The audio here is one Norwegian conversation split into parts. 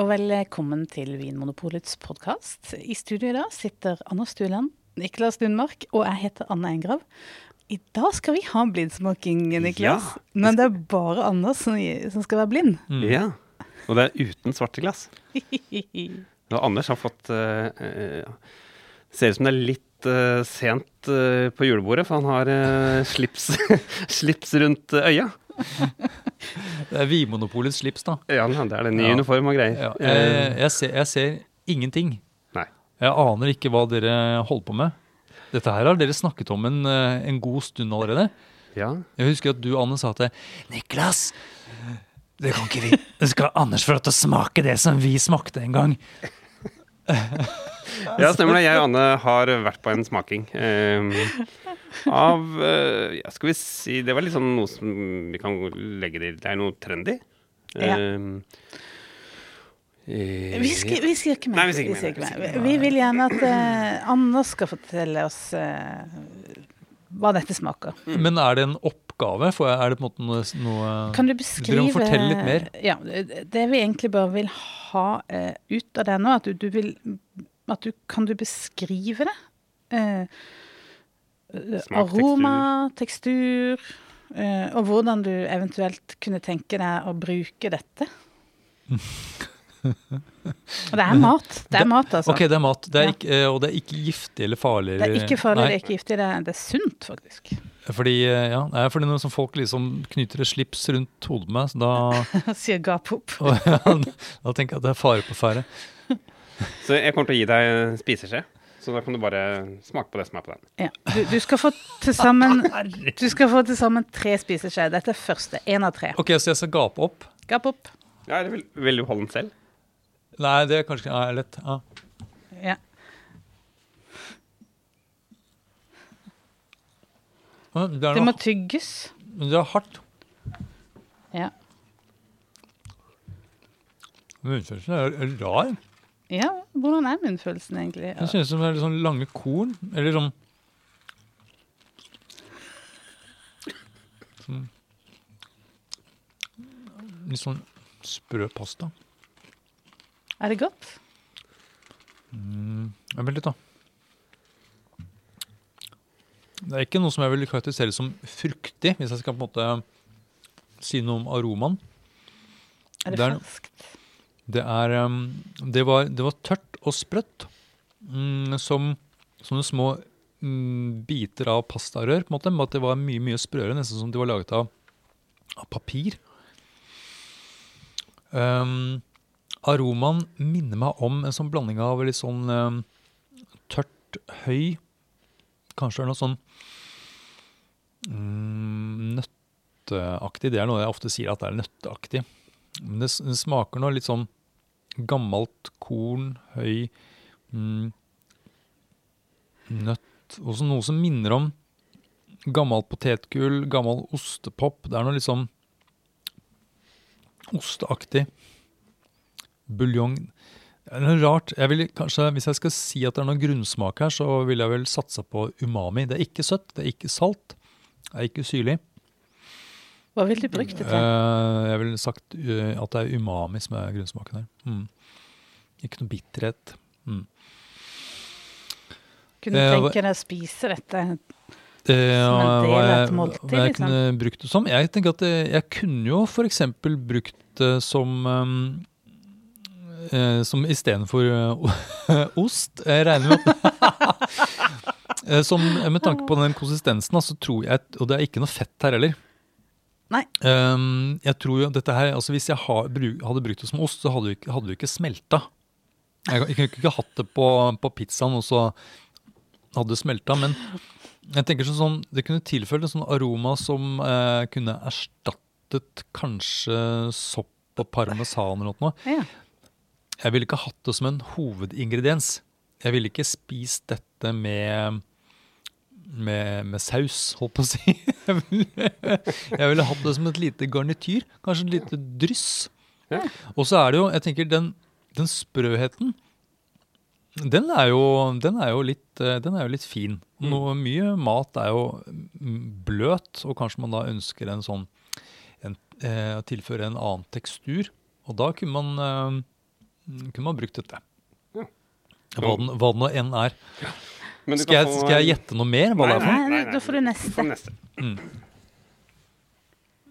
og velkommen til Vinmonopolets podkast. I studio i dag sitter Anders Stueland, Niklas Lundmark og jeg heter Anne Engrav. I dag skal vi ha blindsmaking, Niklas. Ja. Men det er bare Anders som, som skal være blind. Ja. Og det er uten svarte glass. Og Anders har fått uh, uh, Ser ut som det er litt uh, sent på julebordet, for han har slips, slips rundt øya. Det er Vinmonopolets slips, da. Ja, det er det ny Ja. uniform og greier. Ja, Eh, jeg, jeg, ser, jeg ser ingenting. Nei. Jeg aner ikke hva dere holder på med. Dette her har dere snakket om en, eh, en god stund allerede. ja. Jeg husker at du, Anne, sa til Niklas, det kan ikke vi. Det skal Anders få lov til å smake det som vi smakte en gang. ja, stemmer det. Jeg og Anne har vært på en smaking. eh, av eh, ja, Skal vi si Det var litt sånn noe som vi kan legge til. Det er noe trendy. Ja. Eh, Vi skal, vi skal ikke med. Nei, vi skal ikke med, ikke vi med. Vi vil gjerne at uh, Anna skal fortelle oss uh, hva dette smaker. Men er det en oppgave? For er det på en måte noe, noe Kan du beskrive må fortelle litt mer. Ja, det vi egentlig bare vil ha uh, ut av det nå, at du, du vil at du, Kan du beskrive det? Eh, eh, Smak, aroma, tekstur, eh, og hvordan du eventuelt kunne tenke deg å bruke dette. og det er mat. Det er mat, altså. Ok, det er mat. Det er ikke, eh, og det er ikke giftig eller farlig? Det er ikke farlig, det er ikke giftig, det er, det er sunt, faktisk. Fordi, ja, det er fordi når folk liksom knyter et slips rundt hodet med, så da, Sier gap opp. ja, da tenker jeg at det er fare på ferde. Så jeg kommer til å gi deg spiseskje. Så da kan du bare smake på det som er på den. Ja. Du, du skal få til sammen Du skal få til sammen tre spiseskjeer. Dette er første. Én av tre. Ok, så jeg skal gape opp? Gap opp. Ja, eller vil, vil du holde den selv? Nei, det er kanskje ja, lett. Ja. Ja. Det er Det må tygges. Men det er hardt. Ja. Munnfølelsen er er rar. Ja, hvordan er munnfølelsen egentlig? Det synes som det er litt sånn lange korn. Eller sånn Sånn Litt sånn sprø pasta. Er det godt? Ja, Vent litt, da. Det er ikke noe som jeg vil karakterisere som fruktig, hvis jeg skal på en måte si noe om aromaen. Er det, Det er- ferskt? Det er um, det, var, det var tørt og sprøtt. Mm, som sånne små mm, biter av pastarør, på en måte. At det var mye mye sprøere, nesten som de var laget av, av papir. Um, aromaen minner meg om en sånn blanding av litt sånn um, tørt høy Kanskje det er noe sånn mm, nøtteaktig. Det er noe jeg ofte sier at det er nøtteaktig. Men det, det smaker noe litt sånn gammelt korn, høy mm, nøtt Også noe som minner om gammelt potetgull, gammel ostepop. Det er noe sånn osteaktig. Buljong. Det er noe rart. Jeg vil kanskje, hvis jeg skal si at det er noe grunnsmak her, så vil jeg vel satse på umami. Det er ikke søtt, det er ikke salt, det er ikke syrlig. Hva vil du bruke det til? Eh, jeg ville sagt eh, at det er umami som er grunnsmaken her. Mm. Ikke noe bitterhet. Mm. Kunne du eh, tenke deg å spise dette? Som en del av et måltid, hva jeg liksom? kunne brukt det som? Jeg tenker at jeg kunne jo f.eks. brukt det som um, eh, Som istedenfor ost. Jeg regner med at som, Med tanke på den konsistensen, så tror jeg Og det er ikke noe fett her heller. Nei. Um, jeg tror jo dette her, altså Hvis jeg hadde brukt det som ost, så hadde det ikke, hadde det ikke smelta. Jeg, jeg kunne ikke hatt det på, på pizzaen, og så hadde det smelta. Men jeg tenker sånn, sånn det kunne tilført en sånn aroma som eh, kunne erstattet kanskje sopp og parmesan eller noe. Ja. Jeg ville ikke hatt det som en hovedingrediens. Jeg ville ikke spist dette med med, med saus, holdt på å si. Jeg ville, jeg ville hatt det som et lite garnityr. Kanskje et lite dryss. Ja. Og så er det jo, jeg tenker, den, den sprøheten den er, jo, den, er jo litt, eh, den er jo litt fin. Noe, mye mat er jo mm, bløt, og kanskje man da ønsker en sånn en, eh, tilføre en annen tekstur. Og da kunne man eh, mm, kunne man brukt dette. Hva, den, hva nå enn er. Men du Skal jeg, få- skal jeg gjette noe mer? Hva det er for Nei, Nei, da får du neste. får neste.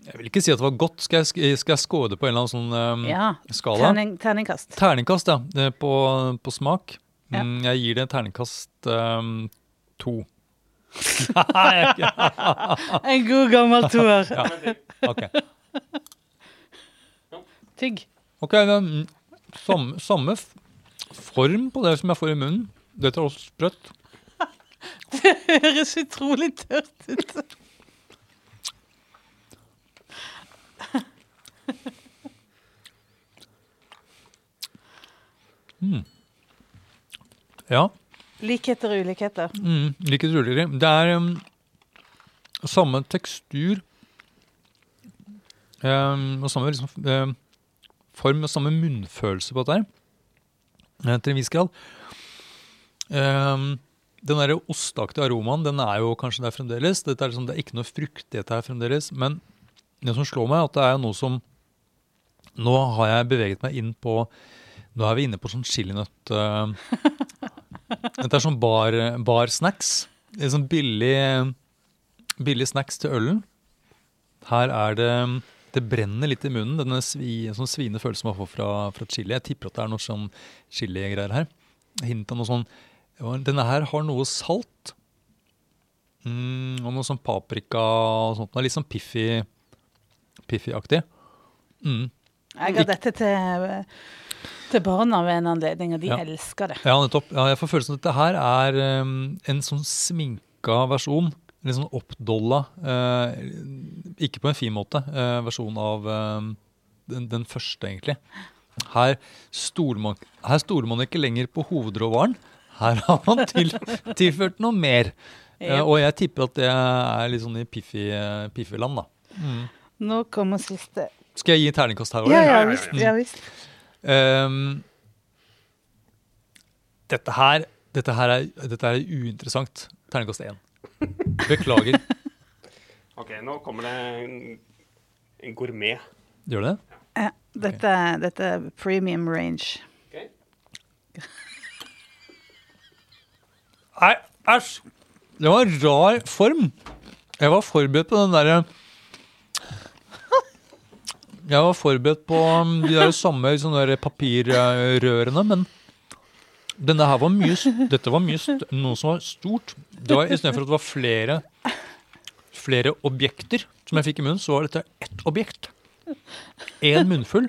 Jeg vil ikke si at det var godt. Skal jeg, skal jeg score det på en eller annen sånn um, Ja. skala? Terning, terningkast. Terningkast, ja. På, på smak. Ja. Mm, jeg gir det terningkast um, to. En god gammel toer. ja. okay. Tygg. Ok, mm, samme, samme form på det som jeg får i munnen. Dette er også sprøtt. Det høres utrolig tørt ut. Ja. Likheter og ulikheter. Mm, likheter og ulikheter. Det er um, samme tekstur um, og samme liksom, um, form og samme munnfølelse på dette her. eh, til en viss grad. Um, den der osteaktige aromaen den er jo kanskje der fremdeles. Er, liksom, det er ikke noe fruktighet her fremdeles. Men det som slår meg, er at det er noe som Nå har jeg beveget meg inn på Nå er vi inne på sånn chilinøtt... Uh, dette er sånn bar, bar snacks. Er sånn billig, billig snacks til ølen. Her er det Det brenner litt i munnen, denne svi, sånn sviende følelsen man får fra, fra chili. Jeg tipper at det er noe sånn chiligreier her. Hint av noe sånn Denne her har noe salt. Mm, og noe sånn paprika og sånt. Litt sånn piffy, piffy-aktig. Mm. Jeg ga dette til, til barna ved en anledning, og de Ja. elsker det. Ja, nettopp. Ja, jeg får følelsen av at dette her er um, en sånn sminka versjon. Litt sånn oppdolla, uh, ikke på en fin måte, uh, versjon av eh, den, den første, egentlig. Her stoler, man, her stoler man ikke lenger på hovedråvaren. Her har man til, tilført noe mer. Eh, Ja. og jeg tipper at det er litt sånn i piffy, eh, da. Nå kommer siste. Skal jeg gi terningkast her òg? Ja, ja visst. Ja, visst. Ehm, dette her dette her er, dette her er uinteressant. Terningkast én. Beklager. Ok, nå kommer det en, en gourmet. Gjør det? Ja, dette, dette er premium range. Ok. Nei, æsj! Det var rar form. Jeg var forberedt på den derre Jeg var forberedt på um, de der samme sånne der papirrørene, men denne her var mye Dette var mye noe som var stort. Det var Istedenfor at det var flere flere objekter som jeg fikk i munnen, så var dette ett objekt. Én munnfull.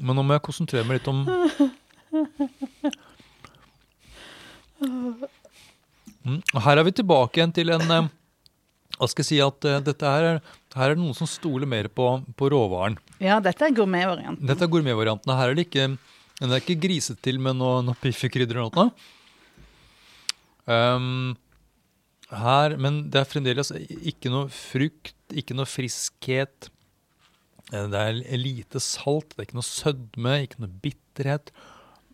Men nå må jeg konsentrere meg litt om Mm, Her er vi tilbake igjen til en eh, Hva skal jeg si at eh, dette her er, her er det noen som stoler mer på, på råvaren. Ja, dette er gourmetvarianten. Dette er gourmetvarianten. Her er det ikke Den er ikke griset til med noe, noe piffekrydder eller noe. Um, her, men det er fremdeles ikke noe frukt, ikke noe friskhet. Eh, Det er lite salt, det er ikke noe sødme, ikke noe bitterhet.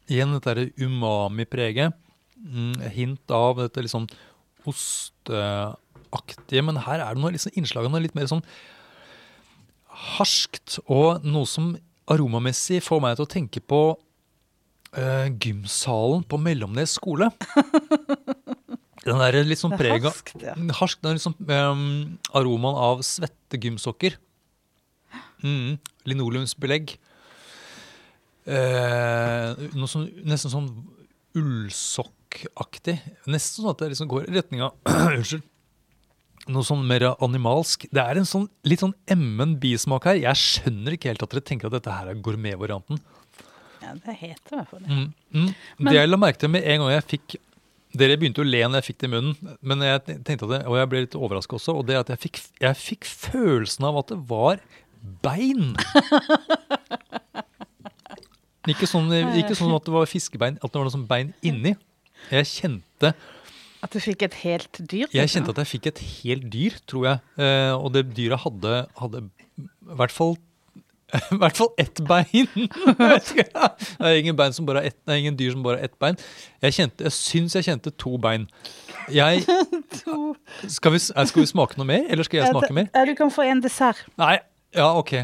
Igjen dette umami-preget. Mm, hint av dette litt sånn osteaktige, men her er det noe liksom innslag av noe litt mer sånn harskt, og noe som aromamessig får meg til å tenke på uh, gymsalen på Mellomnes skole. Den der litt sånn er prega harskt, ja. Harsk, den er liksom um, aromaen av svette gymsokker. Mm, linoleumsbelegg. Eh, noe sånn, nesten sånn ullsokkaktig. Nesten sånn at det liksom går i retning av Unnskyld. Noe sånn mer animalsk. Det er en sånn litt sånn emmen bismak her. Jeg skjønner ikke helt at dere tenker at dette her er gourmetvarianten. Ja, det heter i hvert fall det. Mm, mm. Men- det jeg la merke til med en gang jeg fikk Dere begynte å le når jeg fikk det i munnen, men jeg tenkte at det, og jeg ble litt overraska også. Og det at jeg fikk, jeg fikk følelsen av at det var bein. Ikke sånn, ikke sånn at det var fiskebein, at det var noe sånn bein inni. Jeg kjente, At du fikk et helt dyr? jeg liksom. kjente at jeg fikk et helt dyr, tror jeg. Eh, og det dyret hadde, hadde i hvert fall i hvert fall ett bein. det er ingen, bein som bare ett, det er ingen dyr som bare har ett bein. Jeg, kjente, jeg syns jeg kjente to bein. Jeg, skal, vi, eh, skal vi smake noe mer, eller skal jeg smake mer? Du kan få en dessert. Nei, ja, ok.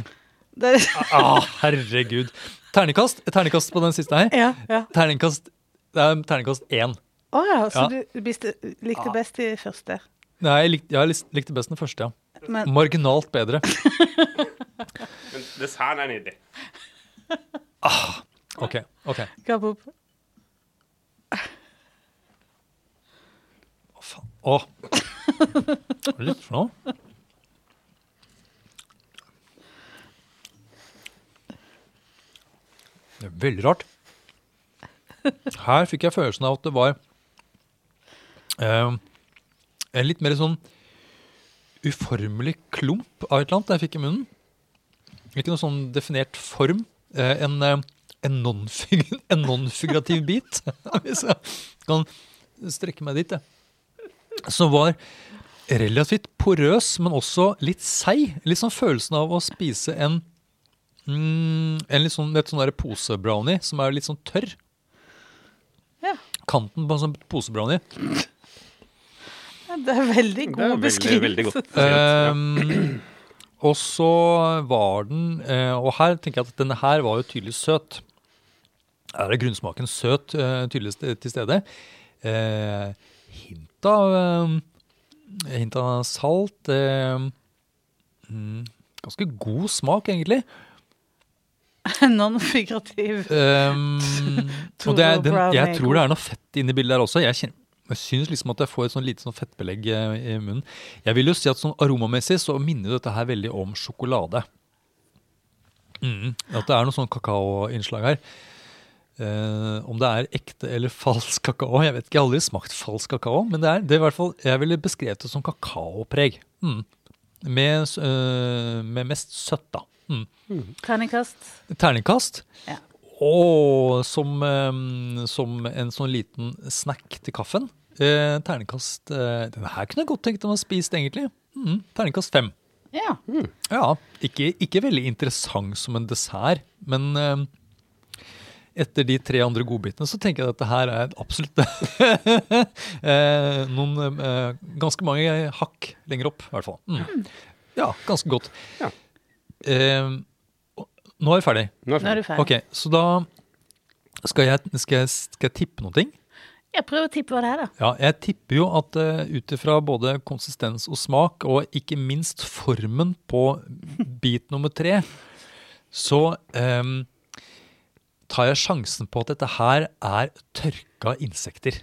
Ah, herregud. Terningkast Terningkast på den siste her. ja, ja. Terningkast, det er terningkast én. Å ja, så Ja. du biste, likte Ja. best de første. Nei, jeg likte, jeg likte best den første, ja. Men Marginalt bedre. Men desserten er nydelig. Ok, ok. Kabob. Å, faen. Å. Hva er det for noe? Det er veldig rart. Her fikk jeg følelsen av at det var eh, en litt mer sånn uformelig klump av et eller annet jeg fikk i munnen. Ikke noe sånn definert form. Eh, en eh, en non-fig- en non-figurativ bit, hvis jeg kan strekke meg dit. jeg. Som var relativt porøs, men også litt seig. Litt sånn følelsen av å spise en mm, en litt sånn, sånn posebrownie som er litt sånn tørr. Kanten på en sånn posebrownie. Det er veldig Det god er beskrivelse. Ehm, og så var den eh, Og her tenker jeg at denne her var jo tydelig søt. Her er grunnsmaken søt eh, tydelig til stede. Eh, hint av Hint av salt. Mm, ganske god smak, egentlig. Non-figurativ. Um, og det den, jeg tror det er noe fett inni bildet der også. Jeg, kjenner, jeg synes liksom at jeg får et sånn lite sånn fettbelegg eh, i munnen. Jeg vil jo si at sånn aromamessig så minner dette her veldig om sjokolade. Mm, at det er noe sånn kakaoinnslag her. Uh, om det er ekte eller falsk kakao Jeg vet ikke, jeg har aldri smakt falsk kakao, men det er, det er i hvert fall, jeg ville beskrevet det som kakaopreg. Mm. Med, eh, med mest søtt, da. Mm. Terningkast. Terningkast. Ja. Og som, eh, som en sånn liten snack til kaffen. Eh, terningkast eh, Den her kunne jeg godt tenkt meg å spist, egentlig. Mm, terningkast fem. Ja. Ja, ikke, ikke veldig interessant som en dessert, men eh, etter de tre andre godbitene så tenker jeg at dette her er absolutt eh, noen eh, Ganske mange hakk lenger opp, i hvert fall. Mm. Ja, ganske godt. Ja. Eh, nå er vi ferdig. Nå er du ferdig. Ok, så da skal jeg, skal jeg, skal jeg tippe noen ting. Jeg prøver å tippe hva det er, da. Ja, jeg tipper jo at uh, ut ifra både konsistens og smak, og ikke minst formen på bit nummer tre, så um, tar jeg sjansen på at dette her er tørka insekter.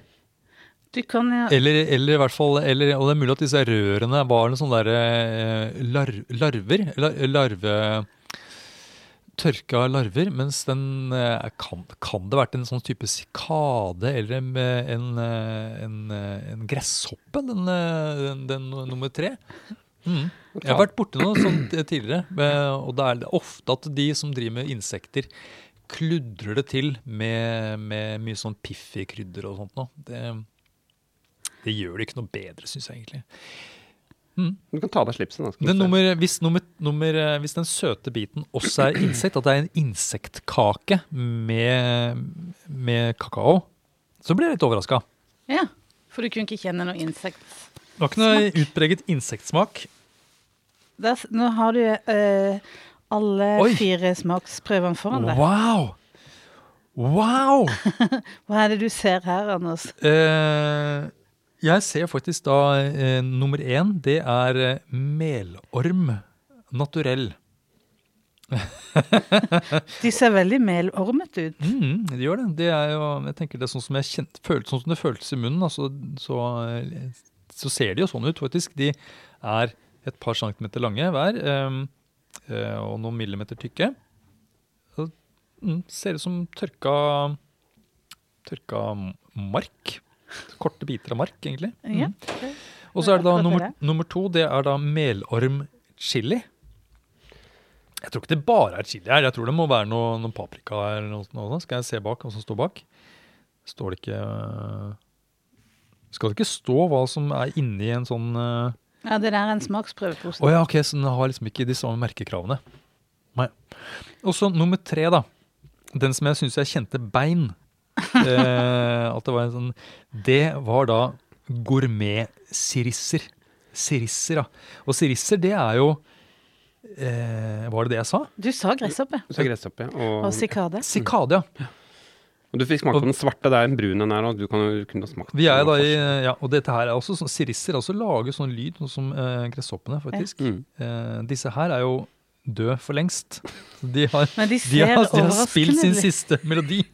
Du kan ja. Eller, eller i hvert fall, eller, og det er mulig at disse rørene var noen sånne der, eh, lar, larver. Lar, larve... Tørka larver, mens den eh, kan, kan det vært en sånn type sikade eller en, en, eh, en, en gresshoppe, den, den, den nummer tre. Mm. Jeg har vært borti noe sånt tidligere, og det er ofte at de som driver med insekter, kludrer det til med, med mye sånn piffig krydder og sånt noe. Det, gjør det ikke noe bedre, syns jeg egentlig. Du kan ta av deg slipsen. Da, skal Den nummer, hvis, nummer, nummer, eh, hvis den søte biten også er insekt, at det er en insektkake med, med kakao, så blir jeg litt overraska. Ja. For du kunne ikke kjenne noe insektsmak? Det var ikke noe utpreget insektsmak. Der, nå har du uh, alle Oi. fire smaksprøvene foran deg. Wow! Wow! Hva er det du ser her, Anders? Eh, jeg ser faktisk da eh, nummer én, det er eh, melorm naturell. De ser veldig melormete ut. Mm, det gjør det. Det er jo, jeg tenker det er sånn som jeg kjente, følte, sånn som det føltes i munnen. Altså, så, eh, så ser de jo sånn ut, faktisk. De er et par centimeter lange hver, ehm, eh, og noen millimeter tykke. Så, mm, ser ut som tørka, tørka mark. Korte biter av mark, egentlig. Mm. Ja. Og så er det da nummer, nummer to, det er da melormchili. Jeg tror ikke det bare er chili her. Jeg tror det må være noe, noe paprika eller noe, noe sånt. Skal jeg se bak hva som står bak? Står det ikke øh, Skal det ikke stå hva som er inni en sånn uh... Ja, det der er en smaksprøvepose. Oh, ja, ok, så den har liksom ikke de samme merkekravene. Nei. Og så nummer tre, da. Den som jeg syns jeg kjente bein. Eh, at det var en sånn Det var da gourmet-sirisser. Sirisser, ja. Og sirisser, det er jo eh, Var det det jeg sa? Du sa gresshoppe. Så gresshoppe. Og Og, sikade. Sikade, ja. og du fikk smake på den svarte. Det er en brun en her. og du kan jo kunne ha smakt Vi er da i, ja, Og dette her er også sånn Sirisser også lager sånn lyd, noe som eh, gresshoppene, faktisk. Mm. Eh, disse her er jo døde for lengst. De har, Men de de har, de har spilt sin siste melodi.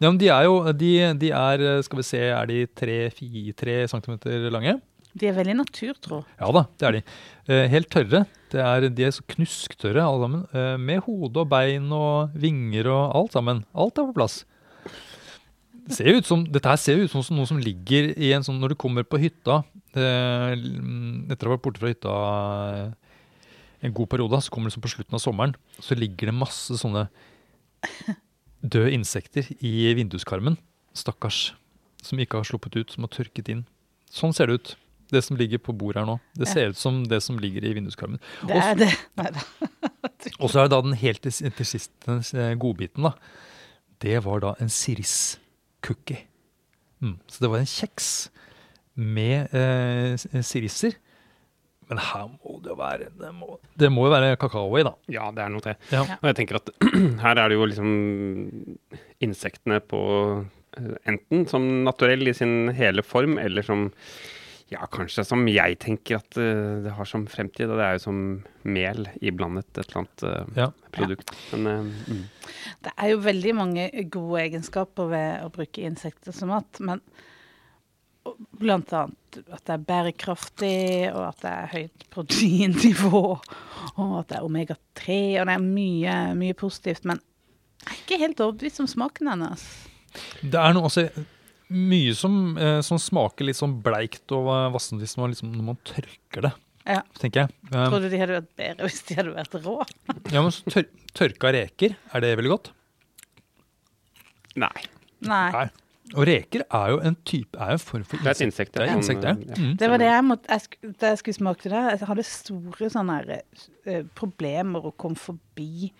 ja, men de er jo de, de er, skal vi se, er de tre-fire centimeter lange? De er veldig naturtro. Ja da, det er de. Eh, helt tørre. Det er, de er så knusktørre alle sammen. Eh, med hode og bein og vinger og alt sammen. Alt er på plass. Det ser ut som, dette her ser ut som noe som ligger i en sånn Når du kommer på hytta eh, Etter å ha vært borte fra hytta en god periode, så kommer det som på slutten av sommeren, så ligger det masse sånne døde insekter i vinduskarmen. Stakkars. Som ikke har sluppet ut, som har tørket inn. Sånn ser det ut. Det som ligger på bordet her nå. Det Ja. ser ut som det som ligger i vinduskarmen. Det er det. Nei da. Og så er det da den helt til, sist eh, godbiten, da. Det var da en siris-cookie. Mm. Så det var en kjeks med eh, sirisser. Men her må det jo være Det må, det må jo være kakao i, da. Ja, det er noe til. Ja. Ja. Og jeg tenker at her er det jo liksom insektene på eh, enten som naturell i sin hele form, eller som ja, kanskje som jeg tenker at eh, det har som fremtid. Og det er jo som mel iblandet et eller annet eh, Ja. produkt. Men eh, mm. Det er jo veldig mange gode egenskaper ved å bruke insekter som mat, men blant annet at det er bærekraftig, og at det er høyt proteinnivå, og at det er omega-3, og det er mye, mye positivt. Men jeg er ikke helt overbevist om smaken hennes. Det er noe, altså, mye som, eh, som smaker litt sånn bleikt og vassent hvis man, liksom, når man tørker det, Ja. tenker jeg. Um, Tror du de hadde vært bedre hvis de hadde vært rå? ja, men så tør, Tørka reker, er det veldig godt? Nei. Nei. Nei. Og reker er jo en type, er jo en form for Det er et insekt. Det er sånn, insekt, ja. eh, Mm. Det var det jeg måtte jeg Da jeg skulle smake det, jeg hadde store sånne her, uh, problemer å komme forbi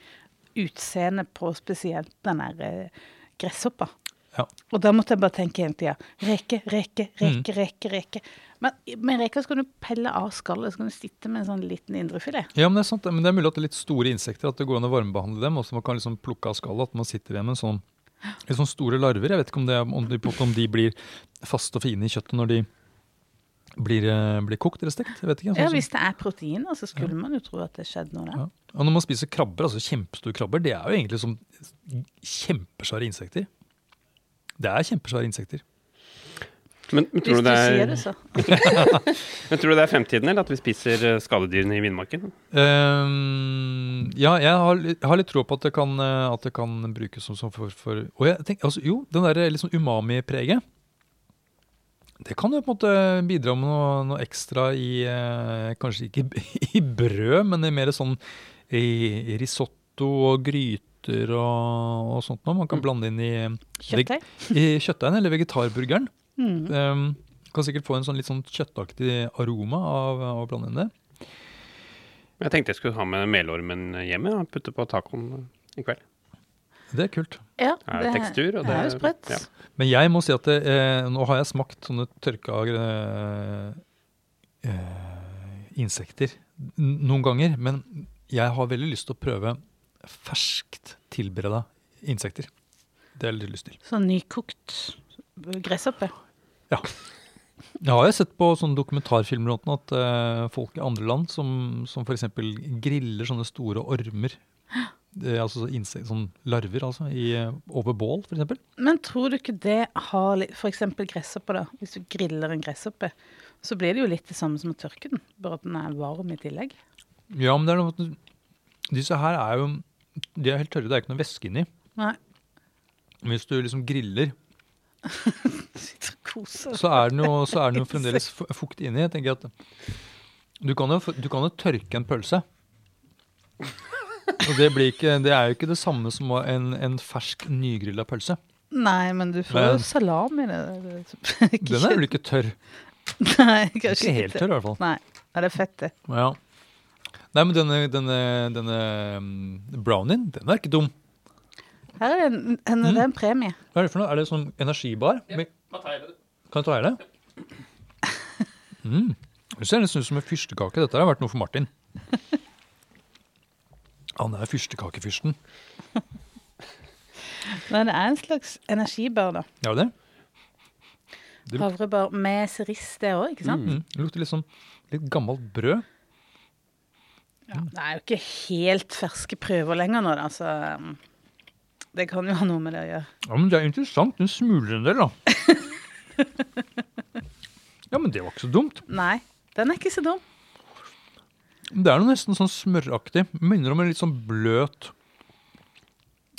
utseendet på spesielt den der uh, gresshoppa. Ja. Og da måtte jeg bare tenke hele tida reke, reke, reke, reke. reke. Men med reker skal du pelle av skallet, så kan du sitte med en sånn liten indrefilet. Ja, men det er sant. Men det er mulig at det er litt store insekter, at det går an å varmebehandle dem, og så man kan liksom plukke av skallet, at man sitter igjen med en sånn, litt sånn store larver. Jeg vet ikke om, det, om, de, om de blir faste og fine i kjøttet når de blir, eh, blir kokt eller stekt. Jeg vet ikke. Ja, Sånn, Hvis det er proteiner, så skulle man jo tro at det skjedde noe der. ja. Og når man spiser krabber, altså kjempestore krabber, det er jo egentlig som kjempesvære insekter. Det er kjempesvære insekter. Men, men, tror Hvis du sier er, det, så. men tror du det er fremtiden, eller at vi spiser eh, skadedyrene i villmarken? Um, ja, jeg har, har litt tro på at det kan, eh, at det kan brukes som, som for, for Og jeg tenker, altså, jo, den der litt sånn umami-preget Det kan jo på en måte bidra med noe, noe ekstra i eh, Kanskje ikke i, brød, men i mer sånn i, i risotto og gryter og, og sånt noe. Man kan Mm. blande inn i, Kjøttdeig? i kjøttdeigen eller vegetarburgeren. Mm. Um, kan sikkert få en sånn litt sånn kjøttaktig aroma av, av å blande inn det. Jeg tenkte jeg skulle ha med melormen hjemme og putte på tacoen i kveld. Det er kult. Ja, Det er tekstur, og det er jo det- sprøtt. ja. Men jeg må si at det, eh, nå har jeg smakt sånne tørka eh, eh, insekter n- noen ganger, men jeg har veldig lyst til å prøve ferskt tilbereda insekter. Det har jeg litt lyst til. Sånn nykokt gresshoppe. Ja. Jeg har jo sett på sånne dokumentarfilmer at uh, folk i andre land som, som f.eks. griller sånne store ormer, er altså insek, sånn larver altså, i, eh, over bål f.eks. Men tror du ikke det har F.eks. gresshoppe, da. Hvis du griller en gresshoppe, så blir det jo litt det samme som å tørke den, bare at den er varm i tillegg. Ja, men det er noe disse her er jo De er helt tørre, det er ikke noe væske inni. Nei. Hvis du liksom griller, Sitter så er den jo, så er den jo fremdeles fukt inni. Jeg tenker at du kan, jo, du kan jo tørke en pølse. Og det, blir ikke, det er jo ikke det samme som en, en fersk, nygrilla pølse. Nei, men du får Men- jo salami i det. Den er vel ikke tørr? Nei, kanskje Ikke helt tørr, i hvert fall. Nei, ja, det er fett, det. Ja. Nei, men denne, denne, denne mm, brownien, den er ikke dum. Her er det en, en, det er en premie. Hva er det for noe? Er det sånn energibar? Kan jeg ta hele? Mm. Det ser nesten ut som en fyrstekake. Dette har vært noe for Martin. Han er fyrstekakefyrsten. Nei, det er en slags energibar, da. Ja, det det? Det Havrebar med cerise, det òg, ikke sant? Mm. Det lukter litt sånn litt gammelt brød. Ja, det er jo ikke helt ferske prøver lenger nå, da, så um, det kan jo ha noe med det å gjøre. Ja, men Det er interessant. Den smuler en del, da. Ja, men det var ikke så dumt. Nei, den er ikke så dum. Det er noe nesten sånn smøraktig. Minner om en litt sånn bløt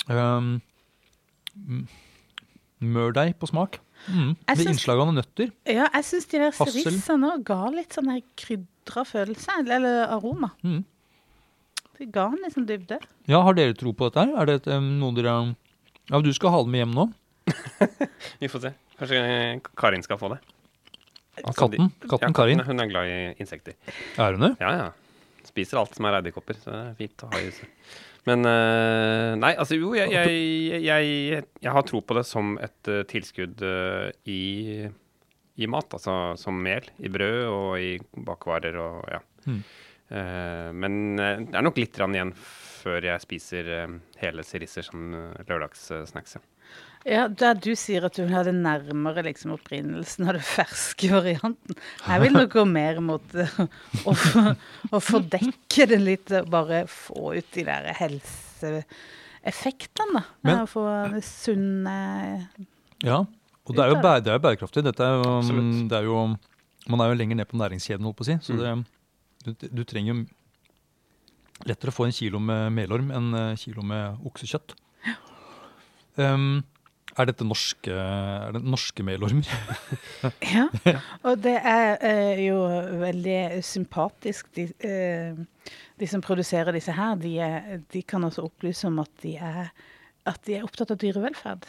um, mørdeig på smak. Mm. Med syns- innslag av nøtter. Ja, jeg syns de der òg ga litt sånn krydra følelse, eller, eller aroma. Mm. Det ga en sånn dybde. Ja, Har dere tro på dette? her? Er det et, um, noe dere Ja, du skal ha det med hjem nå? Vi får se. Kanskje eh, Karin skal få det. Altså, Katten? Katten ja, Karin? Hun er glad i insekter. Er hun det? Ja, ja. Spiser alt som er edderkopper, så det er fint å ha i huset. Men eh, Nei, altså jo, jeg, jeg, jeg, jeg har tro på det som et eh, tilskudd i, i mat. Altså som mel i brød og i bakvarer og ja. Mm. Men det er nok litt igjen før jeg spiser hele sirisser som lørdagssnacks. Ja. Ja, Der du sier at du vil ha det nærmere liksom, opprinnelsen av den ferske varianten. Jeg vil nok gå mer mot uh, å, få- å fordekke det litt, og bare få ut de der helseeffektene. da. Å få det sunne Ja. Og det er jo, det er jo bærekraftig. Dette er jo, um, det er jo Man er jo lenger ned på næringskjeden, holdt på å si. Så det, du, du trenger jo lettere å få en kilo med melorm enn en kilo med oksekjøtt. Um, er dette norske, er det norske melormer? Ja, og det er eh, jo veldig sympatisk. De, eh, de som produserer disse her, de, er, de kan også opplyse om at de er, at de er opptatt av dyrevelferd.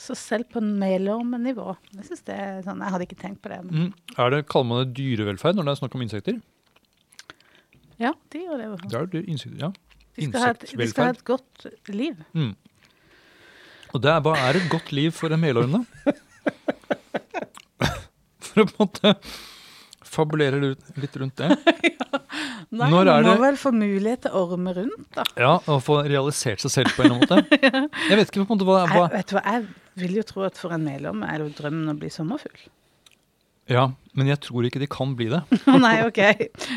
Så selv på melormnivå. Jeg det er sånn, jeg hadde ikke tenkt på det. Men Mm. Er det, Kaller man det dyrevelferd når det er snakk om insekter? ja, de gjør det. Det er jo insekter, ja. De skal, ha et, de skal ha et godt liv. Mm. Og det er, bare, er et godt liv for en melorm, da? For å på en måte fabulere litt, rundt det. Nei, Når man må det- vel få mulighet til å orme rundt, da. Ja, Og få realisert seg selv på en måte. Jeg vet ikke på en måte hva, Jeg, hva vet du hva, jeg vil jo tro at for en melorm er det jo drømmen å bli sommerfugl. Ja, men jeg tror ikke de kan bli det. Å nei, OK.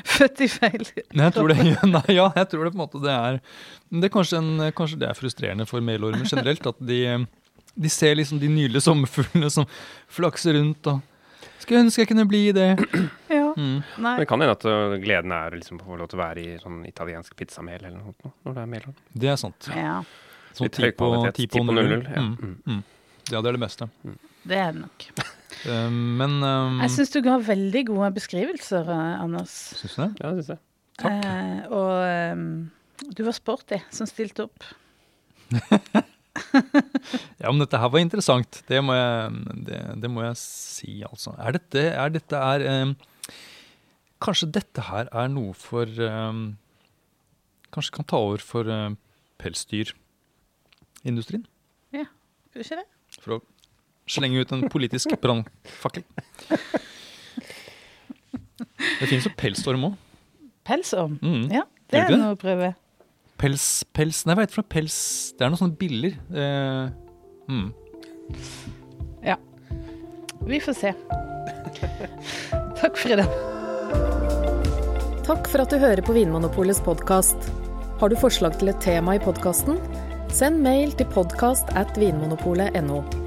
Født i feil jeg tror det, nei, ja, jeg tror det på en måte det er det er kanskje, en, kanskje det er frustrerende for melormer generelt. At de, de ser liksom de nydelige sommerfuglene som flakser rundt og Skulle ønske jeg kunne bli det. Ja. Mm. Nei. Men det kan hende at uh, gleden er liksom å få lov til å være i sånn italiensk pizzamel eller noe sånt, når det er melorm. Det er sant. Ja, Sånn ti på, ti på 00. 00, ja. Mm, Mm. mm. Ja, det er det beste. det er det nok. Eh, Men um, Jeg syns du ga veldig gode beskrivelser, eh, Anders. Syns du det? Ja, syns jeg. Takk. Eh, og um, du var sporty som stilte opp. Ja, men dette her var interessant. Det må jeg, det, det må jeg si, altså. Er dette er, dette er um, Kanskje dette her er noe for Kanskje kan ta over for pelsdyrindustrien? pelsdyrindustrien? Skal du ikke det? For å slenge ut en politisk brannfakkel. Det finnes jo pelsorm òg. Pelsorm? Mm. Ja, det er noe å prøve. Pels, pels Nei, hva heter det for? Pels Det er noen sånne biller. Eh, mm. Vi får se. Takk, Frida. Takk for at du hører på Vinmonopolets podkast. Har du forslag til et tema i podkasten? Send mail til podkast at vinmonopolet.no.